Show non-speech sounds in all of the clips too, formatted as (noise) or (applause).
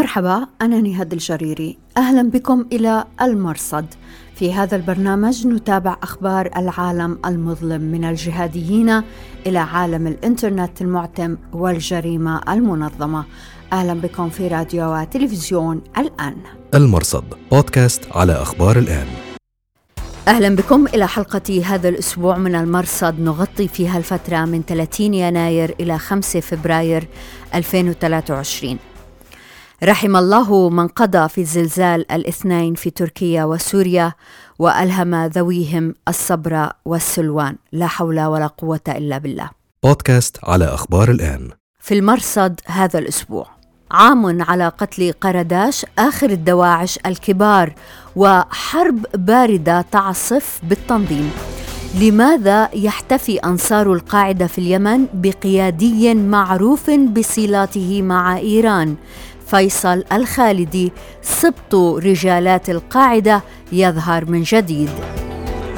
مرحبا أنا نهاد الجريري. أهلا بكم إلى المرصد. في هذا البرنامج نتابع أخبار العالم المظلم من الجهاديين إلى عالم الإنترنت المعتم والجريمة المنظمة. أهلا بكم في راديو وتلفزيون الآن. المرصد بودكاست على أخبار الآن. أهلا بكم إلى حلقة هذا الأسبوع من المرصد. نغطي فيها الفترة من 30 يناير إلى 5 فبراير 2023 رحم الله من قضى في الزلزال الاثنين في تركيا وسوريا وألهم ذويهم الصبر والسلوان لا حول ولا قوة إلا بالله. بودكاست على أخبار الآن. في المرصد هذا الأسبوع عام على قتل قرداش آخر الدواعش الكبار وحرب باردة تعصف بالتنظيم. لماذا يحتفي أنصار القاعدة في اليمن بقيادي معروف بصلاته مع إيران؟ فيصل الخالدي. سبط رجالات القاعدة يظهر من جديد.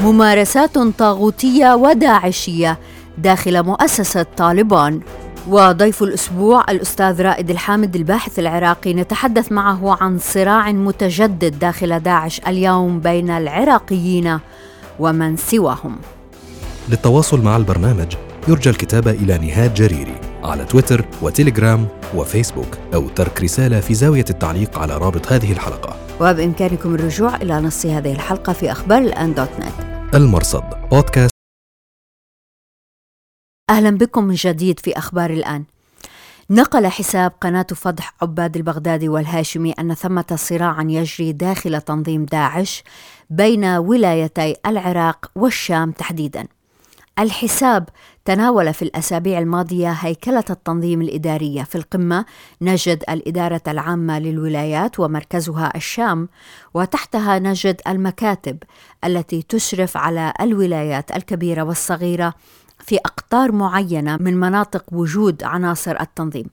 ممارسات طاغوتية وداعشية داخل مؤسسة طالبان. وضيف الأسبوع الأستاذ رائد الحامد الباحث العراقي. نتحدث معه عن صراع متجدد داخل داعش اليوم بين العراقيين ومن سواهم. للتواصل مع البرنامج يرجى الكتابه إلى نهاد جريري. على تويتر وتليجرام وفيسبوك أو ترك رسالة في زاوية التعليق على رابط هذه الحلقة. وبإمكانكم الرجوع إلى نص هذه الحلقة في أخبار الآن دوت نت. المرصد بودكاست. أهلا بكم من جديد في أخبار الآن. نقل حساب قناة فضح عباد البغدادي والهاشمي أن ثمة صراعا يجري داخل تنظيم داعش بين ولايتي العراق والشام تحديدا. الحساب. تناول في الأسابيع الماضية هيكلة التنظيم الإدارية. في القمة نجد الإدارة العامة للولايات ومركزها الشام وتحتها نجد المكاتب التي تشرف على الولايات الكبيرة والصغيرة في أقطار معينة من مناطق وجود عناصر التنظيم.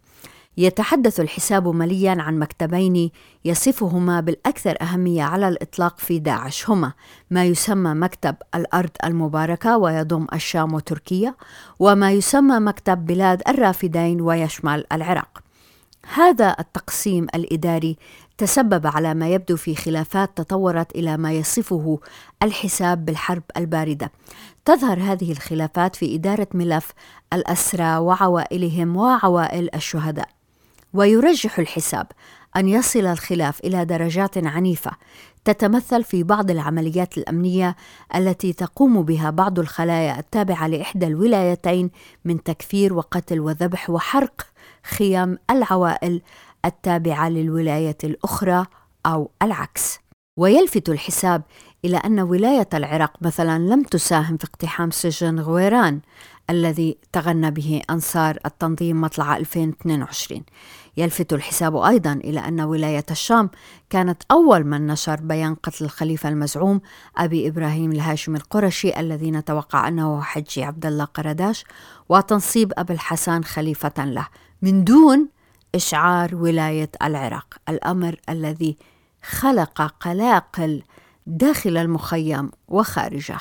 يتحدث الحساب مليا عن مكتبين يصفهما بالأكثر أهمية على الإطلاق في داعش هما ما يسمى مكتب الأرض المباركة ويضم الشام وتركيا وما يسمى مكتب بلاد الرافدين ويشمل العراق. هذا التقسيم الإداري تسبب على ما يبدو في خلافات تطورت إلى ما يصفه الحساب بالحرب الباردة. تظهر هذه الخلافات في إدارة ملف الأسرى وعوائلهم وعوائل الشهداء. ويرجح الحساب أن يصل الخلاف إلى درجات عنيفة تتمثل في بعض العمليات الأمنية التي تقوم بها بعض الخلايا التابعة لإحدى الولايتين من تكفير وقتل وذبح وحرق خيم العوائل التابعة للولاية الأخرى أو العكس. ويلفت الحساب إلى أن ولاية العراق مثلا لم تساهم في اقتحام سجن غويران الذي تغنى به أنصار التنظيم مطلع 2022 يلفت الحساب أيضا إلى أن ولاية الشام كانت أول من نشر بيان قتل الخليفة المزعوم أبي إبراهيم الهاشمي القرشي الذي نتوقع أنه حجي عبد الله قرداش وتنصيب أبي الحسن خليفة له. من دون إشعار ولاية العراق الأمر الذي خلق قلاقل داخل المخيم وخارجه.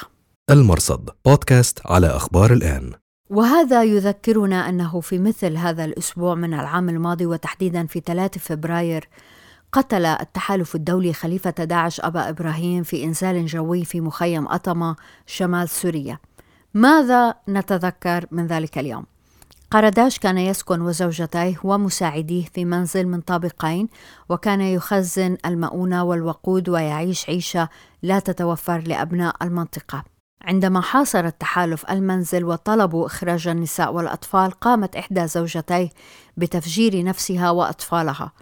المرصد بودكاست على أخبار الآن. وهذا يذكرنا أنه في مثل هذا الأسبوع من العام الماضي وتحديدا في 3 فبراير قتل التحالف الدولي خليفة داعش أبا إبراهيم في إنزال جوي في مخيم أطمة شمال سوريا. ماذا نتذكر من ذلك اليوم؟ قرداش كان يسكن وزوجتيه ومساعديه في منزل من طابقين وكان يخزن المؤونة والوقود ويعيش عيشة لا تتوفر لأبناء المنطقة. عندما حاصر التحالف المنزل وطلبوا إخراج النساء والأطفال قامت إحدى زوجتيه بتفجير نفسها وأطفالها.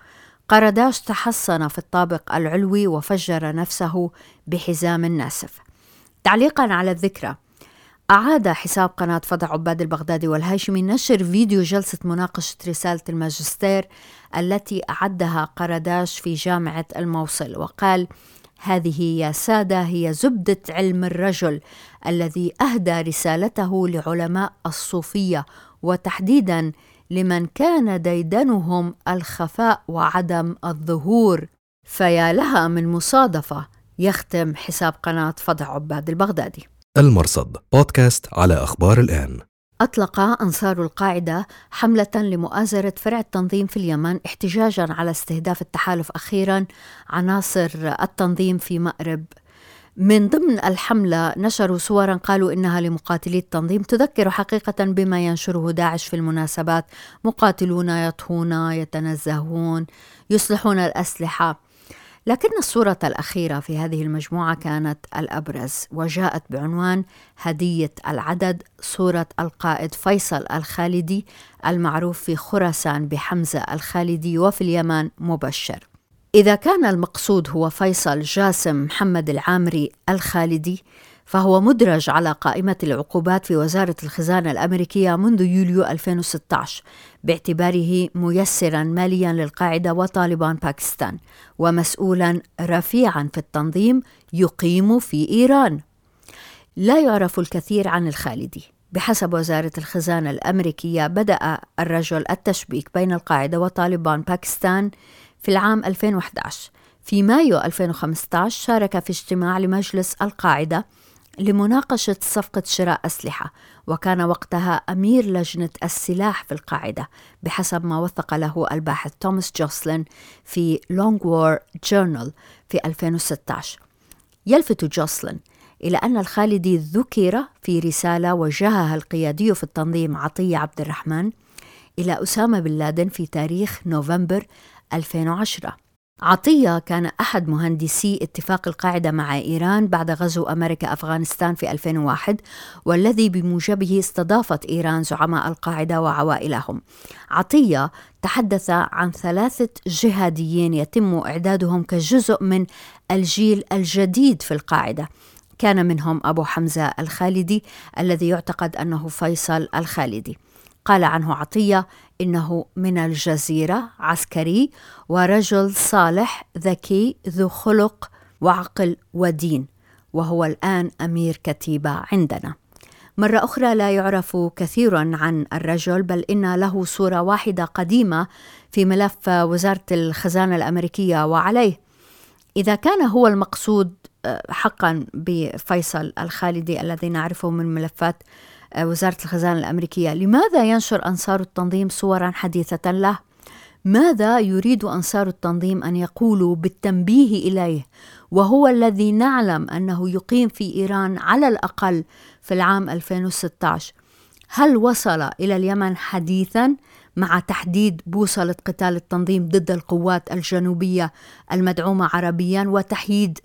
قرداش تحصن في الطابق العلوي وفجر نفسه بحزام ناسف. تعليقا على الذكرى أعاد حساب قناة فضع عباد البغدادي والهاشمي نشر فيديو جلسة مناقشة رسالة الماجستير التي أعدها قرداش في جامعة الموصل وقال هذه يا سادة هي زبدة علم الرجل الذي أهدى رسالته لعلماء الصوفية وتحديدا لمن كان ديدنهم الخفاء وعدم الظهور. فيا لها من مصادفة يختم حساب قناة فضع عباد البغدادي. المرصد بودكاست على أخبار الآن. أطلق أنصار القاعدة حملة لمؤازرة فرع التنظيم في اليمن احتجاجا على استهداف التحالف أخيرا عناصر التنظيم في مأرب. من ضمن الحملة نشروا صورا قالوا إنها لمقاتلي التنظيم تذكر حقيقة بما ينشره داعش في المناسبات مقاتلون يطهون يتنزهون يصلحون الأسلحة. لكن الصورة الأخيرة في هذه المجموعة كانت الأبرز وجاءت بعنوان هدية العدد صورة القائد فيصل الخالدي المعروف في خراسان بحمزة الخالدي وفي اليمن مبشر. إذا كان المقصود هو فيصل جاسم محمد العامري الخالدي فهو مدرج على قائمة العقوبات في وزارة الخزانة الأمريكية منذ يوليو 2016 باعتباره ميسرا ماليا للقاعدة وطالبان باكستان ومسؤولا رفيعا في التنظيم يقيم في إيران. لا يعرف الكثير عن الخالدي. بحسب وزارة الخزانة الأمريكية بدأ الرجل التشبيك بين القاعدة وطالبان باكستان في العام 2011 في مايو 2015 شارك في اجتماع لمجلس القاعدة لمناقشة صفقة شراء أسلحة وكان وقتها أمير لجنة السلاح في القاعدة بحسب ما وثق له الباحث توماس جوسلين في Long War Journal في 2016 يلفت جوسلين إلى أن الخالدي ذكر في رسالة وجهها القيادي في التنظيم عطية عبد الرحمن إلى أسامة بن لادن في تاريخ نوفمبر 2010 عطية كان أحد مهندسي اتفاق القاعدة مع إيران بعد غزو أمريكا أفغانستان في 2001 والذي بموجبه استضافت إيران زعماء القاعدة وعوائلهم. عطية تحدث عن ثلاثة جهاديين يتم إعدادهم كجزء من الجيل الجديد في القاعدة. كان منهم أبو حمزة الخالدي الذي يعتقد أنه فيصل الخالدي. قال عنه عطية إنه من الجزيرة عسكري ورجل صالح ذكي ذو خلق وعقل ودين وهو الآن أمير كتيبة عندنا. مرة أخرى لا يعرف كثيرا عن الرجل بل إن له صورة واحدة قديمة في ملف وزارة الخزانة الأمريكية وعليه. إذا كان هو المقصود آه، حقا بفيصل الخالدي الذي نعرفه من ملفات وزارة الخزانة الأمريكية لماذا ينشر أنصار التنظيم صورا حديثة له؟ ماذا يريد أنصار التنظيم أن يقولوا بالتنبيه إليه وهو الذي نعلم أنه يقيم في إيران على الأقل في العام 2016 هل وصل إلى اليمن حديثا مع تحديد بوصلة قتال التنظيم ضد القوات الجنوبية المدعومة عربيا وتحييد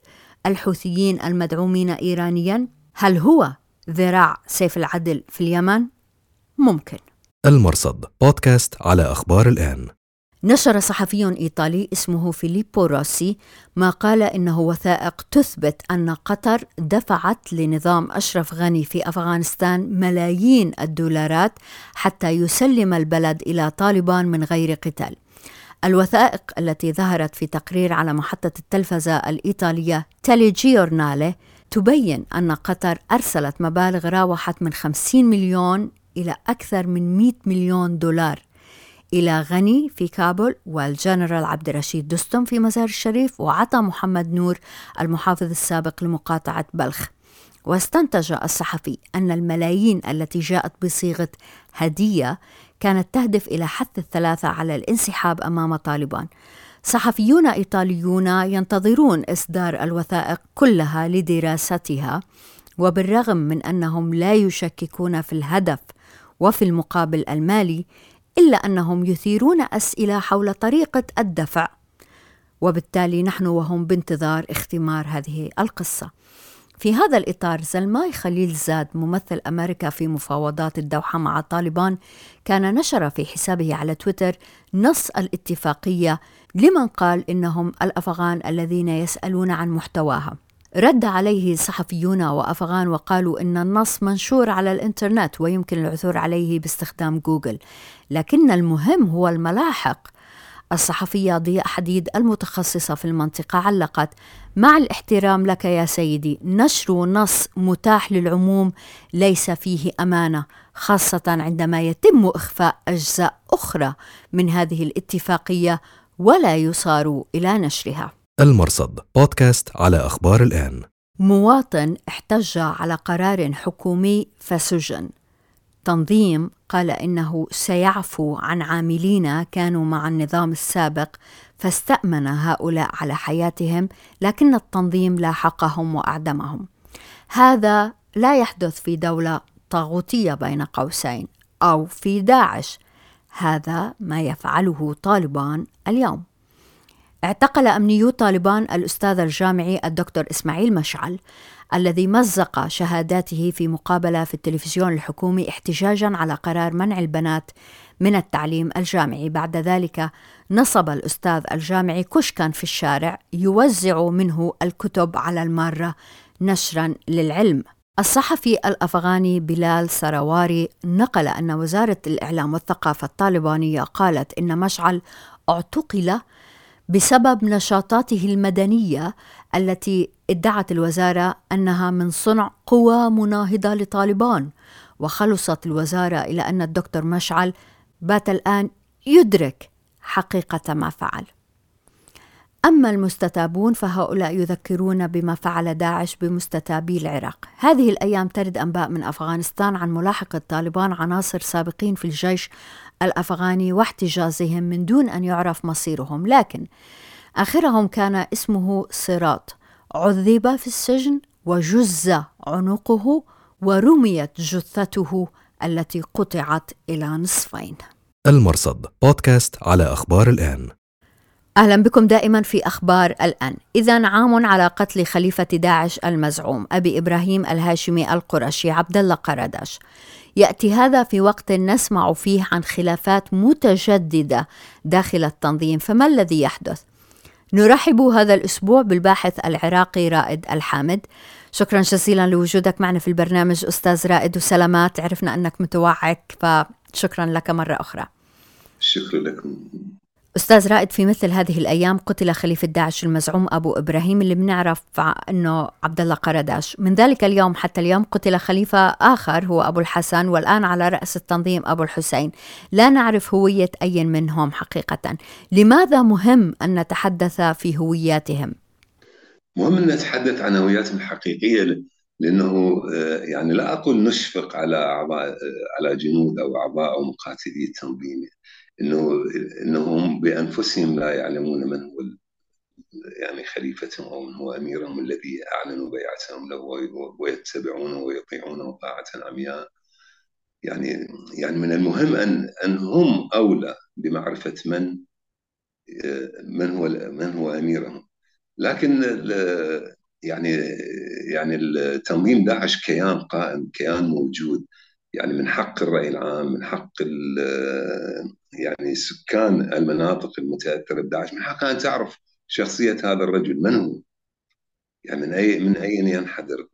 الحوثيين المدعومين إيرانيا؟ هل هو ذراع سيف العدل في اليمن؟ ممكن. المرصد بودكاست على أخبار الآن. نشر صحفي إيطالي اسمه فيليبو روسي ما قال إنه وثائق تثبت أن قطر دفعت لنظام أشرف غني في أفغانستان ملايين الدولارات حتى يسلم البلد إلى طالبان من غير قتال. الوثائق التي ظهرت في تقرير على محطة التلفزة الإيطالية تيليجيورنالي تبين أن قطر أرسلت مبالغ راوحت من 50 مليون إلى أكثر من 100 مليون دولار إلى غني في كابول والجنرال عبد الرشيد دستم في مزار الشريف وعطى محمد نور المحافظ السابق لمقاطعة بلخ. واستنتج الصحفي أن الملايين التي جاءت بصيغة هدية كانت تهدف إلى حث الثلاثة على الانسحاب أمام طالبان. صحفيون إيطاليون ينتظرون إصدار الوثائق كلها لدراستها وبالرغم من أنهم لا يشككون في الهدف وفي المقابل المالي إلا أنهم يثيرون أسئلة حول طريقة الدفع. وبالتالي نحن وهم بانتظار اختمار هذه القصة. في هذا الإطار زلماي خليل زاد ممثل أمريكا في مفاوضات الدوحة مع طالبان كان نشر في حسابه على تويتر نص الاتفاقية لمن قال إنهم الأفغان الذين يسألون عن محتواها. رد عليه صحفيون وأفغان وقالوا إن النص منشور على الإنترنت ويمكن العثور عليه باستخدام جوجل لكن المهم هو الملاحق. الصحفية ضياء حديد المتخصصة في المنطقة علقت مع الاحترام لك يا سيدي نشر نص متاح للعموم ليس فيه أمانة خاصة عندما يتم إخفاء أجزاء أخرى من هذه الاتفاقية ولا يصار إلى نشرها. المرصد بودكاست على أخبار الآن. مواطن احتج على قرار حكومي فسجن. التنظيم قال إنه سيعفو عن عاملين كانوا مع النظام السابق فاستأمن هؤلاء على حياتهم لكن التنظيم لاحقهم وأعدمهم. هذا لا يحدث في دولة طاغوتية بين قوسين أو في داعش. هذا ما يفعله طالبان اليوم. اعتقل أمنيو طالبان الأستاذ الجامعي الدكتور إسماعيل مشعل الذي مزق شهاداته في مقابلة في التلفزيون الحكومي احتجاجا على قرار منع البنات من التعليم الجامعي. بعد ذلك نصب الأستاذ الجامعي كشكا في الشارع يوزع منه الكتب على المارة نشرا للعلم. الصحفي الأفغاني بلال سرواري نقل أن وزارة الإعلام والثقافة الطالبانية قالت إن مشعل اعتقل بسبب نشاطاته المدنية التي ادعت الوزارة أنها من صنع قوى مناهضة لطالبان وخلصت الوزارة إلى أن الدكتور مشعل بات الآن يدرك حقيقة ما فعل. أما المستتابون فهؤلاء يذكرون بما فعل داعش بمستتابي العراق. هذه الأيام ترد أنباء من أفغانستان عن ملاحقة طالبان عناصر سابقين في الجيش الأفغاني واحتجازهم من دون أن يعرف مصيرهم لكن آخرهم كان اسمه صراط. عذب في السجن وجز عنقه ورميت جثته التي قطعت إلى نصفين. المرصد بودكاست على أخبار الآن. أهلا بكم دائما في أخبار الآن. اذا عام على قتل خليفة داعش المزعوم أبي إبراهيم الهاشمي القرشي عبد الله قرداش يأتي هذا في وقت نسمع فيه عن خلافات متجددة داخل التنظيم فما الذي يحدث؟ نرحب هذا الأسبوع بالباحث العراقي رائد الحامد. شكرا جزيلا لوجودك معنا في البرنامج أستاذ رائد وسلامات عرفنا أنك متوعك فشكرا لك مرة أخرى. شكرا لكم. أستاذ رائد في مثل هذه الأيام قتل خليفة داعش المزعوم أبو إبراهيم اللي بنعرف أنه عبد الله قرداش. من ذلك اليوم حتى اليوم قتل خليفة آخر هو أبو الحسن والآن على رأس التنظيم أبو الحسين. لا نعرف هوية أي منهم حقيقة. لماذا مهم أن نتحدث في هوياتهم؟ مهم أن نتحدث عن هوياتهم الحقيقية لأنه يعني لا أقول نشفق على أعضاء على جنود أو أعضاء أو مقاتلي التنظيم. إنه إنهم بأنفسهم لا يعلمون من هو يعني خليفتهم أو من هو أميرهم الذي اعلنوا بيعتهم له ويتبعونه ويطيعونه طاعة عمياء. يعني يعني من المهم ان أن هم أولى بمعرفة من من هو من هو أميرهم. لكن يعني يعني التنظيم داعش كيان قائم كيان موجود. يعني من حق الرأي العام من حق يعني سكان المناطق المتأثرة بداعش من حقها أن تعرف شخصية هذا الرجل. من هو؟ يعني من أي من أين ينحدر؟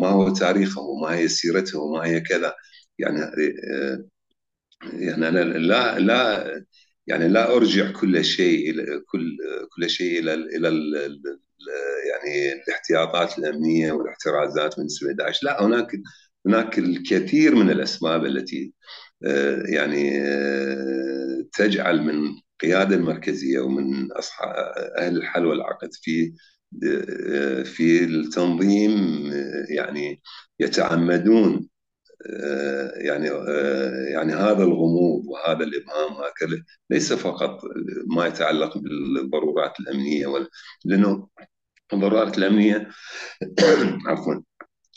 ما هو تاريخه؟ ما هي سيرته؟ ما هي كذا؟ يعني يعني أنا لا لا يعني لا أرجع كل شيء إلى كل كل شيء إلى إلى يعني الاحتياطات الأمنية والاحترازات من سوى داعش لا هناك هناك الكثير من الأسباب التي آه، يعني آه، تجعل من القياده المركزيه ومن اصحاب أهل الحل والعقد في آه، في التنظيم يعني يتعمدون يعني يعني هذا الغموض وهذا الإبهام هكذا ليس فقط ما يتعلق بالضرورات الأمنية لأنه الضرورات الأمنية (coughs) عفوا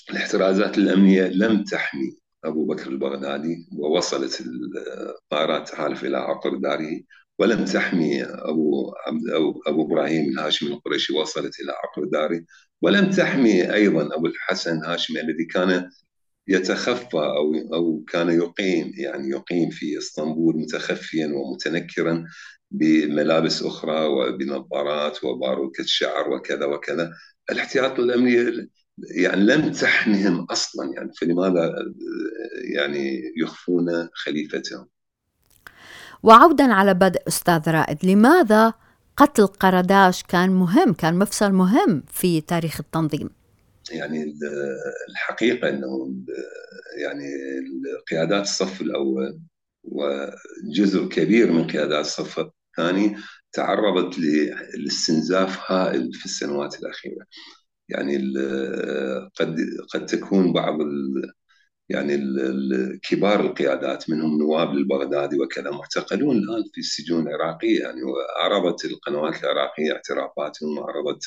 الاحترازات الأمنية لم تحمي أبو بكر البغدادي ووصلت الطائرات تحالف إلى عقر داره ولم تحمي أبو, أبو, أبو إبراهيم الهاشمي القريشي وصلت إلى عقر داره ولم تحمي أيضا أبو الحسن الهاشمي الذي كان يتخفى أو أو كان يقيم يعني يقيم في إسطنبول متخفيا ومتنكرا بملابس أخرى وبنظارات وباروكة شعر وكذا وكذا. الاحتياط الأمني يعني لم تحنهم أصلا يعني فلماذا يعني يخفون خليفتهم؟ وعودا على بدء أستاذ رائد لماذا قتل قرداش كان مهم كان مفصل مهم في تاريخ التنظيم؟ يعني الحقيقة إنه يعني قيادات الصف الأول وجزء كبير من قيادات الصف الثاني تعرضت لاستنزاف هائل في السنوات الأخيرة. يعني قد قد تكون بعض يعني كبار القيادات منهم نواب للبغدادي وكذا معتقلون الآن في السجون العراقية يعني وعرضت القنوات العراقية اعترافاتهم وعرضت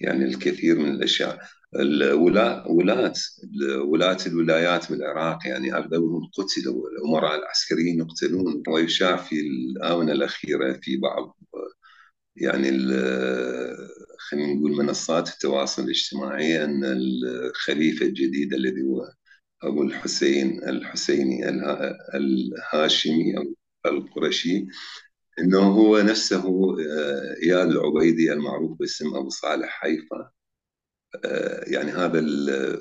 يعني الكثير من الأشياء. الولاة ولاة الولايات بالعراق يعني اغلبهم قتلوا الأمراء العسكريين يقتلون. ويشاع في الآونة الأخيرة في بعض يعني خلينا نقول منصات التواصل الاجتماعي أن الخليفة الجديد الذي هو أبو الحسين الحسيني الهاشمي أو القرشي إنه هو نفسه اياد العبيدي المعروف باسم أبو صالح حيفا. يعني هذا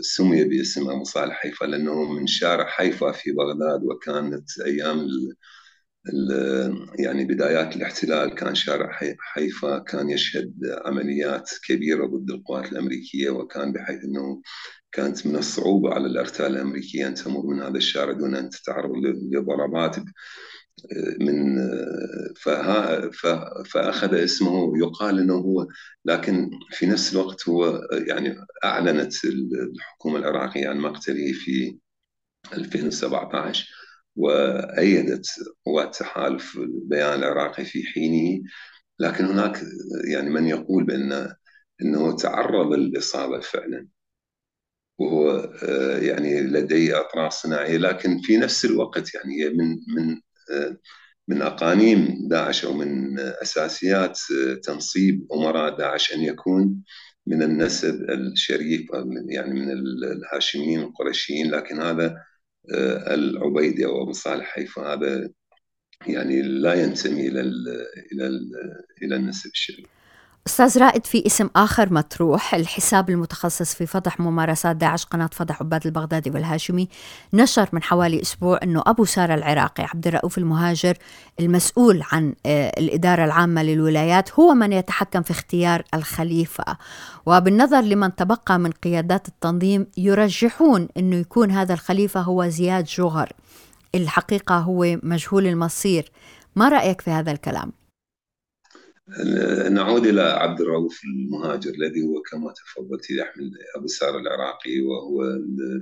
سمي باسم أبو صالح حيفا لأنه من شارع حيفا في بغداد وكانت أيام يعني بدايات الاحتلال كان شارع حيفا كان يشهد عمليات كبيرة ضد القوات الأمريكية وكان بحيث إنه كانت من الصعوبة على الأرتال الأمريكية أن تمر من هذا الشارع دون أن تتعرض لضربات. من فها فأخذ اسمه يقال إنه هو لكن في نفس الوقت هو يعني أعلنت الحكومة العراقية عن مقتله في 2017 وأيدت قوات التحالف البيان العراقي في حينه. لكن هناك يعني من يقول بأن إنه تعرض للإصابة فعلا. وهو يعني لديه أطراف صناعية. لكن في نفس الوقت يعني من من من أقانيم داعش أو من أساسيات تنصيب أمراء داعش أن يكون من النسب الشريف يعني من الهاشميين القرشيين لكن هذا العبيدي أو ابو صالح حيفا هذا يعني لا ينتمي إلى إلى إلى النسب الشريف. أستاذ رائد في اسم آخر مطروح الحساب المتخصص في فضح ممارسات داعش قناة فضح عباد البغدادي والهاشمي نشر من حوالي أسبوع أنه أبو سارة العراقي عبد الرؤوف المهاجر المسؤول عن الإدارة العامة للولايات هو من يتحكم في اختيار الخليفة. وبالنظر لمن تبقى من قيادات التنظيم يرجحون أنه يكون هذا الخليفة هو زياد جوهر. الحقيقة هو مجهول المصير. ما رأيك في هذا الكلام؟ نعود إلى عبد الرؤوف المهاجر الذي هو كما تفضلت يحمل ابو سار العراقي وهو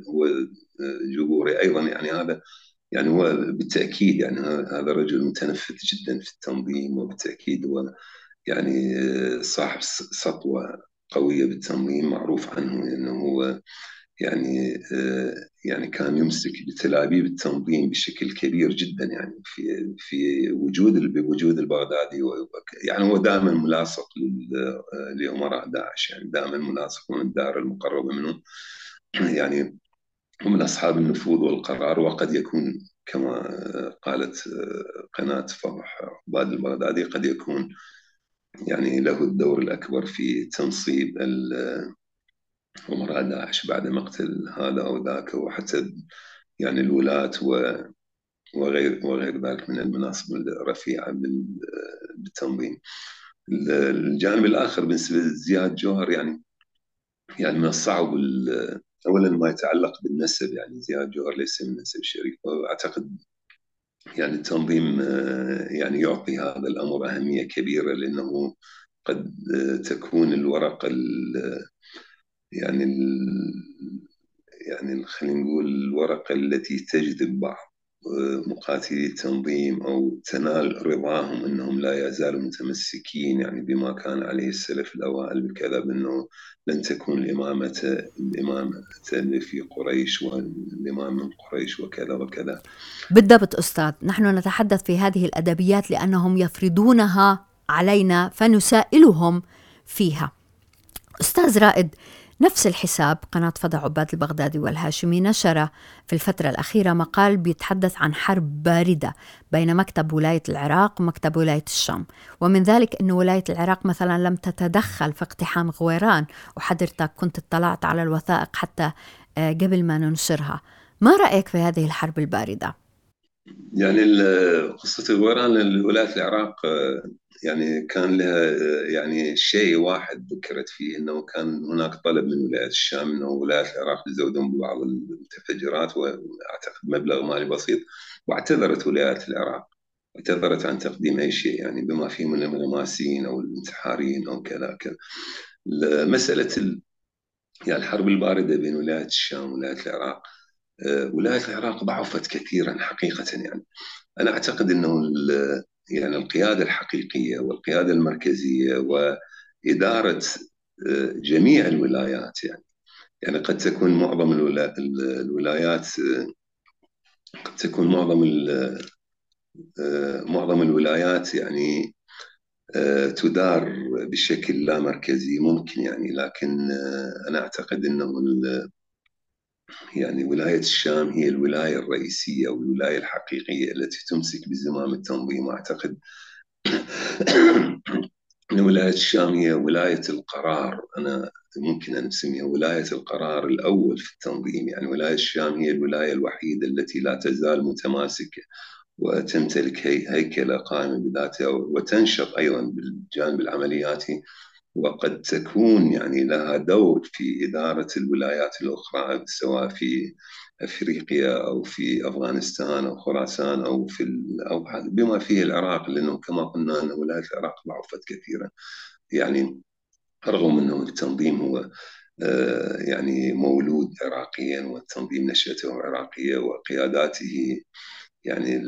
هو جبوري أيضا. يعني هذا يعني هو بالتأكيد يعني هذا رجل متنفذ جدا في التنظيم وبالتأكيد هو يعني صاحب سطوة قوية بالتنظيم معروف عنه إنه هو يعني يعني كان يمسك بتلابيب التنظيم بشكل كبير جدا يعني في في وجود بوجود البغدادي يعني هو دائما ملاصق لأمراء داعش يعني دائما ملاصق من الدائرة المقربة منهم (clears throat) يعني هم أصحاب النفوذ والقرار وقد يكون كما قالت قناة فضح عباد البغدادي قد يكون يعني له الدور الأكبر في تنصيب أمراء داعش بعد مقتل هذا أو ذاك وحتى يعني الولاة وغير وغير ذلك من المناصب الرفيعة بالتنظيم. الجانب الآخر بالنسبة لزياد جوهر يعني يعني من الصعب اولا ما يتعلق بالنسب يعني زياد جوهر ليس من نسب شريف وأعتقد يعني التنظيم يعني يعطي هذا الأمر أهمية كبيرة لأنه قد تكون الورقة يعني يعني خلينا نقول الورقة التي تجذب بعض آه، مقاتلي التنظيم أو تنال رضاهم أنهم لا يزالوا متمسكين يعني بما كان عليه السلف الأوائل بكذا بأنه لن تكون الإمامة الإمامة في قريش والإمام من قريش وكذا وكذا. بالضبط أستاذ نحن نتحدث في هذه الأدبيات لأنهم يفرضونها علينا فنسائلهم فيها. أستاذ رائد نفس الحساب قناة فضع عباد البغدادي والهاشمي نشر في الفترة الأخيرة مقال بيتحدث عن حرب باردة بين مكتب ولاية العراق ومكتب ولاية الشام ومن ذلك أن ولاية العراق مثلا لم تتدخل في اقتحام غويران وحضرتك كنت اطلعت على الوثائق حتى آه، قبل ما ننشرها ما رأيك في هذه الحرب الباردة؟ يعني قصة الغويران ولاية العراق آه، يعني كان لها يعني شيء واحد ذكرت فيه إنه كان هناك طلب من ولاية الشام إنه ولاية العراق تزودهم ببعض المتفجرات وأعتقد مبلغ مالي بسيط واعتذرت ولاية العراق. اعتذرت عن تقديم أي شيء يعني بما فيه من الملماسين أو الانتحاريين أو كذا كذا. مسألة ال... يعني الحرب الباردة بين ولاية الشام وولاية العراق ولاية العراق ضعفت كثيرا حقيقة يعني. أنا أعتقد أنه يعني القيادة الحقيقية والقيادة المركزية وإدارة جميع الولايات يعني. يعني قد تكون معظم الولايات قد تكون معظم معظم الولايات يعني تدار بشكل لا مركزي ممكن يعني لكن أنا أعتقد إنه يعني ولاية الشام هي الولاية الرئيسية والولاية الحقيقية التي تمسك بزمام التنظيم. واعتقد (clears throat) إن ولاية الشام هي ولاية القرار. أنا ممكن أن أسميها ولاية القرار الأول في التنظيم. يعني ولاية الشام هي الولاية الوحيدة التي لا تزال متماسكة وتمتلك هيكلة قائمة بذاتها وتنشط أيضا بالجانب العملياتي وقد تكون يعني لها دور في إدارة الولايات الأخرى سواء في أفريقيا أو في أفغانستان أو خراسان أو في أو بما فيه العراق لأنه كما قلنا أن ولاية العراق ضعفت كثيرا. يعني رغم أنه التنظيم هو آه، يعني مولود عراقيا والتنظيم نشأته عراقية وقياداته يعني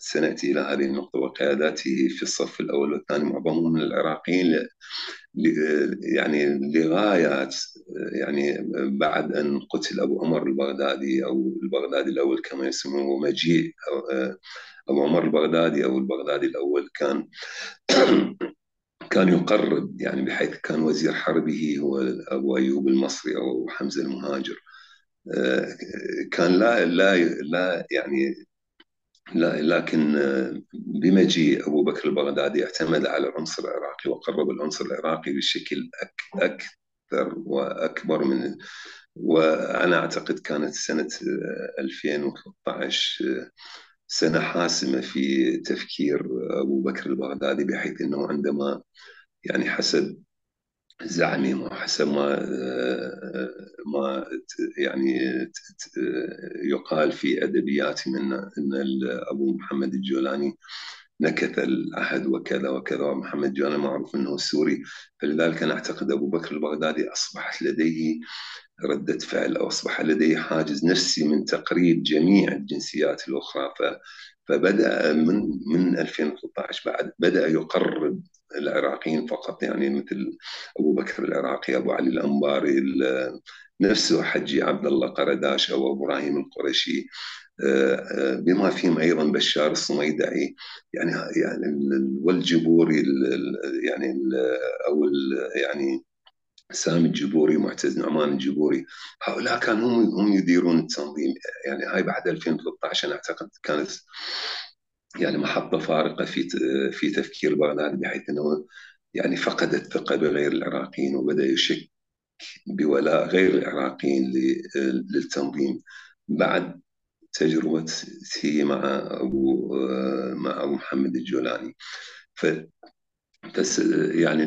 سنأتي إلى هذه النقطة وقياداته في الصف الأول والثاني معظمهم من العراقيين يعني لغايات يعني بعد أن قتل أبو عمر البغدادي أو البغدادي الأول كما يسمونه مجيء أبو عمر البغدادي أو البغدادي الأول كان (clears throat) كان يقرب يعني بحيث كان وزير حربه هو أبو أيوب المصري أو حمزة المهاجر. كان لا لا لا يعني لا لكن بمجيء أبو بكر البغدادي اعتمد على العنصر العراقي وقرب العنصر العراقي بشكل أكثر وأكبر من وأنا أعتقد كانت سنة 2013 سنة حاسمة في تفكير أبو بكر البغدادي بحيث إنه عندما يعني حسب زعمي وحسب ما ما يعني يقال في ادبيات من إن أبو محمد الجولاني نكث العهد وكذا وكذا ومحمد الجولاني معروف انه سوري فلذلك أنا أعتقد أبو بكر البغدادي أصبحت لديه ردة فعل أو أصبح لديه حاجز نفسي من تقريب جميع الجنسيات الأخرى. فبدأ من من 2013 بعد بدأ يقرب العراقيين فقط. يعني مثل أبو بكر العراقي أبو علي الأنباري نفسه حجي عبد الله قرداش أو إبراهيم القرشي آه، آه، بما فيهم أيضا بشار الصميدعي. يعني يعني والجبوري يعني أو يعني سامي الجبوري معتز نعمان الجبوري. هؤلاء كانوا هم يديرون التنظيم. يعني هاي بعد 2013 أنا أعتقد كانت يعني محطه فارقة في في تفكير بغداد بحيث إنه يعني فقد الثقة بغير العراقيين وبدأ يشك بولاء غير العراقيين للتنظيم بعد تجربته مع أبو مع أبو محمد الجولاني. يعني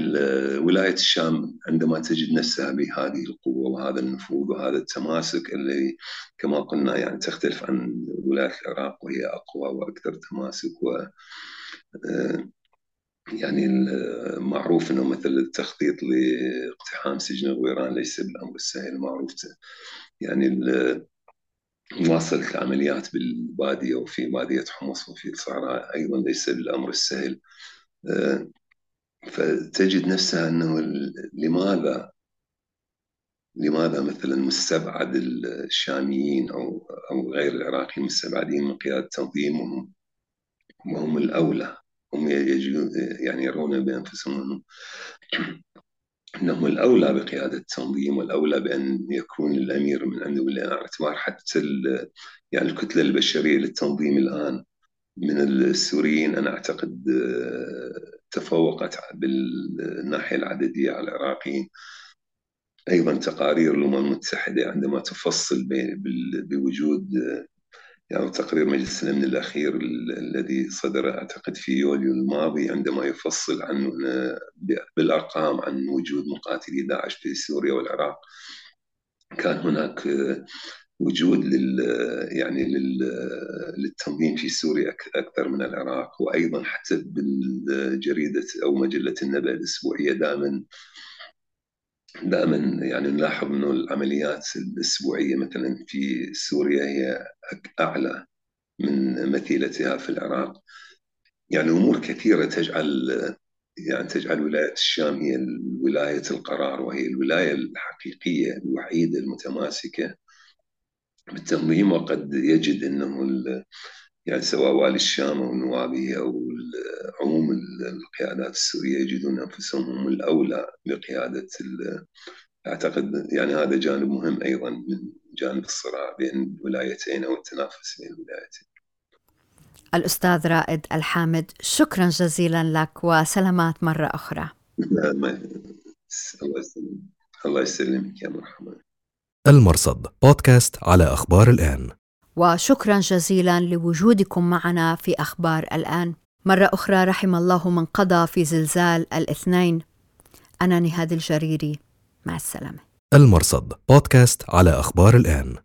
ولاية الشام عندما تجد نفسها بهذه القوة وهذا النفوذ وهذا التماسك اللي كما قلنا يعني تختلف عن ولاية العراق وهي أقوى وأكثر تماسك و يعني معروف إنه مثل التخطيط لاقتحام سجن الغويران ليس بالأمر السهل معروف يعني مواصلة العمليات بالبادية وفي بادية حمص وفي الصحراء أيضا ليس بالأمر السهل فتجد نفسها أنه لماذا؟ لماذا مثلا مستبعد الشاميين أو أو غير العراقيين مستبعدين من قيادة تنظيمهم وهم الأولى؟ هم يعني يرون بانفسهم انهم أنهم الأولى بقيادة التنظيم والأولى بأن يكون الأمير من عندهم اعتبار حتى يعني الكتلة البشرية للتنظيم الآن من السوريين أنا أعتقد تفوقت بالناحية العددية على العراقيين. أيضا تقارير الأمم المتحدة عندما تفصل بوجود يعني تقرير مجلس الأمن الأخير الذي صدر أعتقد في يوليو الماضي عندما يفصل عن بالأرقام عن وجود مقاتلي داعش في سوريا والعراق. كان هناك وجود لل يعني لل للتنظيم في سوريا أكثر من العراق وأيضا حتى بالجريدة أو مجلة النبأ الأسبوعية دائما. دائما يعني نلاحظ إنه العمليات الأسبوعية مثلا في سوريا هي أعلى من مثيلتها في العراق. يعني أمور كثيرة تجعل يعني تجعل ولاية الشام هي ولاية القرار وهي الولاية الحقيقية الوحيدة المتماسكة. بالتنظيم وقد يجد أنه يعني سواء والي الشام أو نوابه أو عموم القيادات السورية يجدون أنفسهم هم الأولى بقياده أعتقد يعني هذا جانب مهم أيضا من جانب الصراع بين الولايتين أو التنافس بين الولايتين. الأستاذ رائد الحامد شكرا جزيلا لك وسلامات مرة أخرى. (laughs) الله يسلمك الله يسلمك يا مرحبا. المرصد بودكاست على أخبار الآن. وشكرا جزيلا لوجودكم معنا في أخبار الآن. مرة أخرى رحم الله من قضى في زلزال الاثنين. أنا نهاد الجريري مع السلامة المرصد بودكاست على أخبار الآن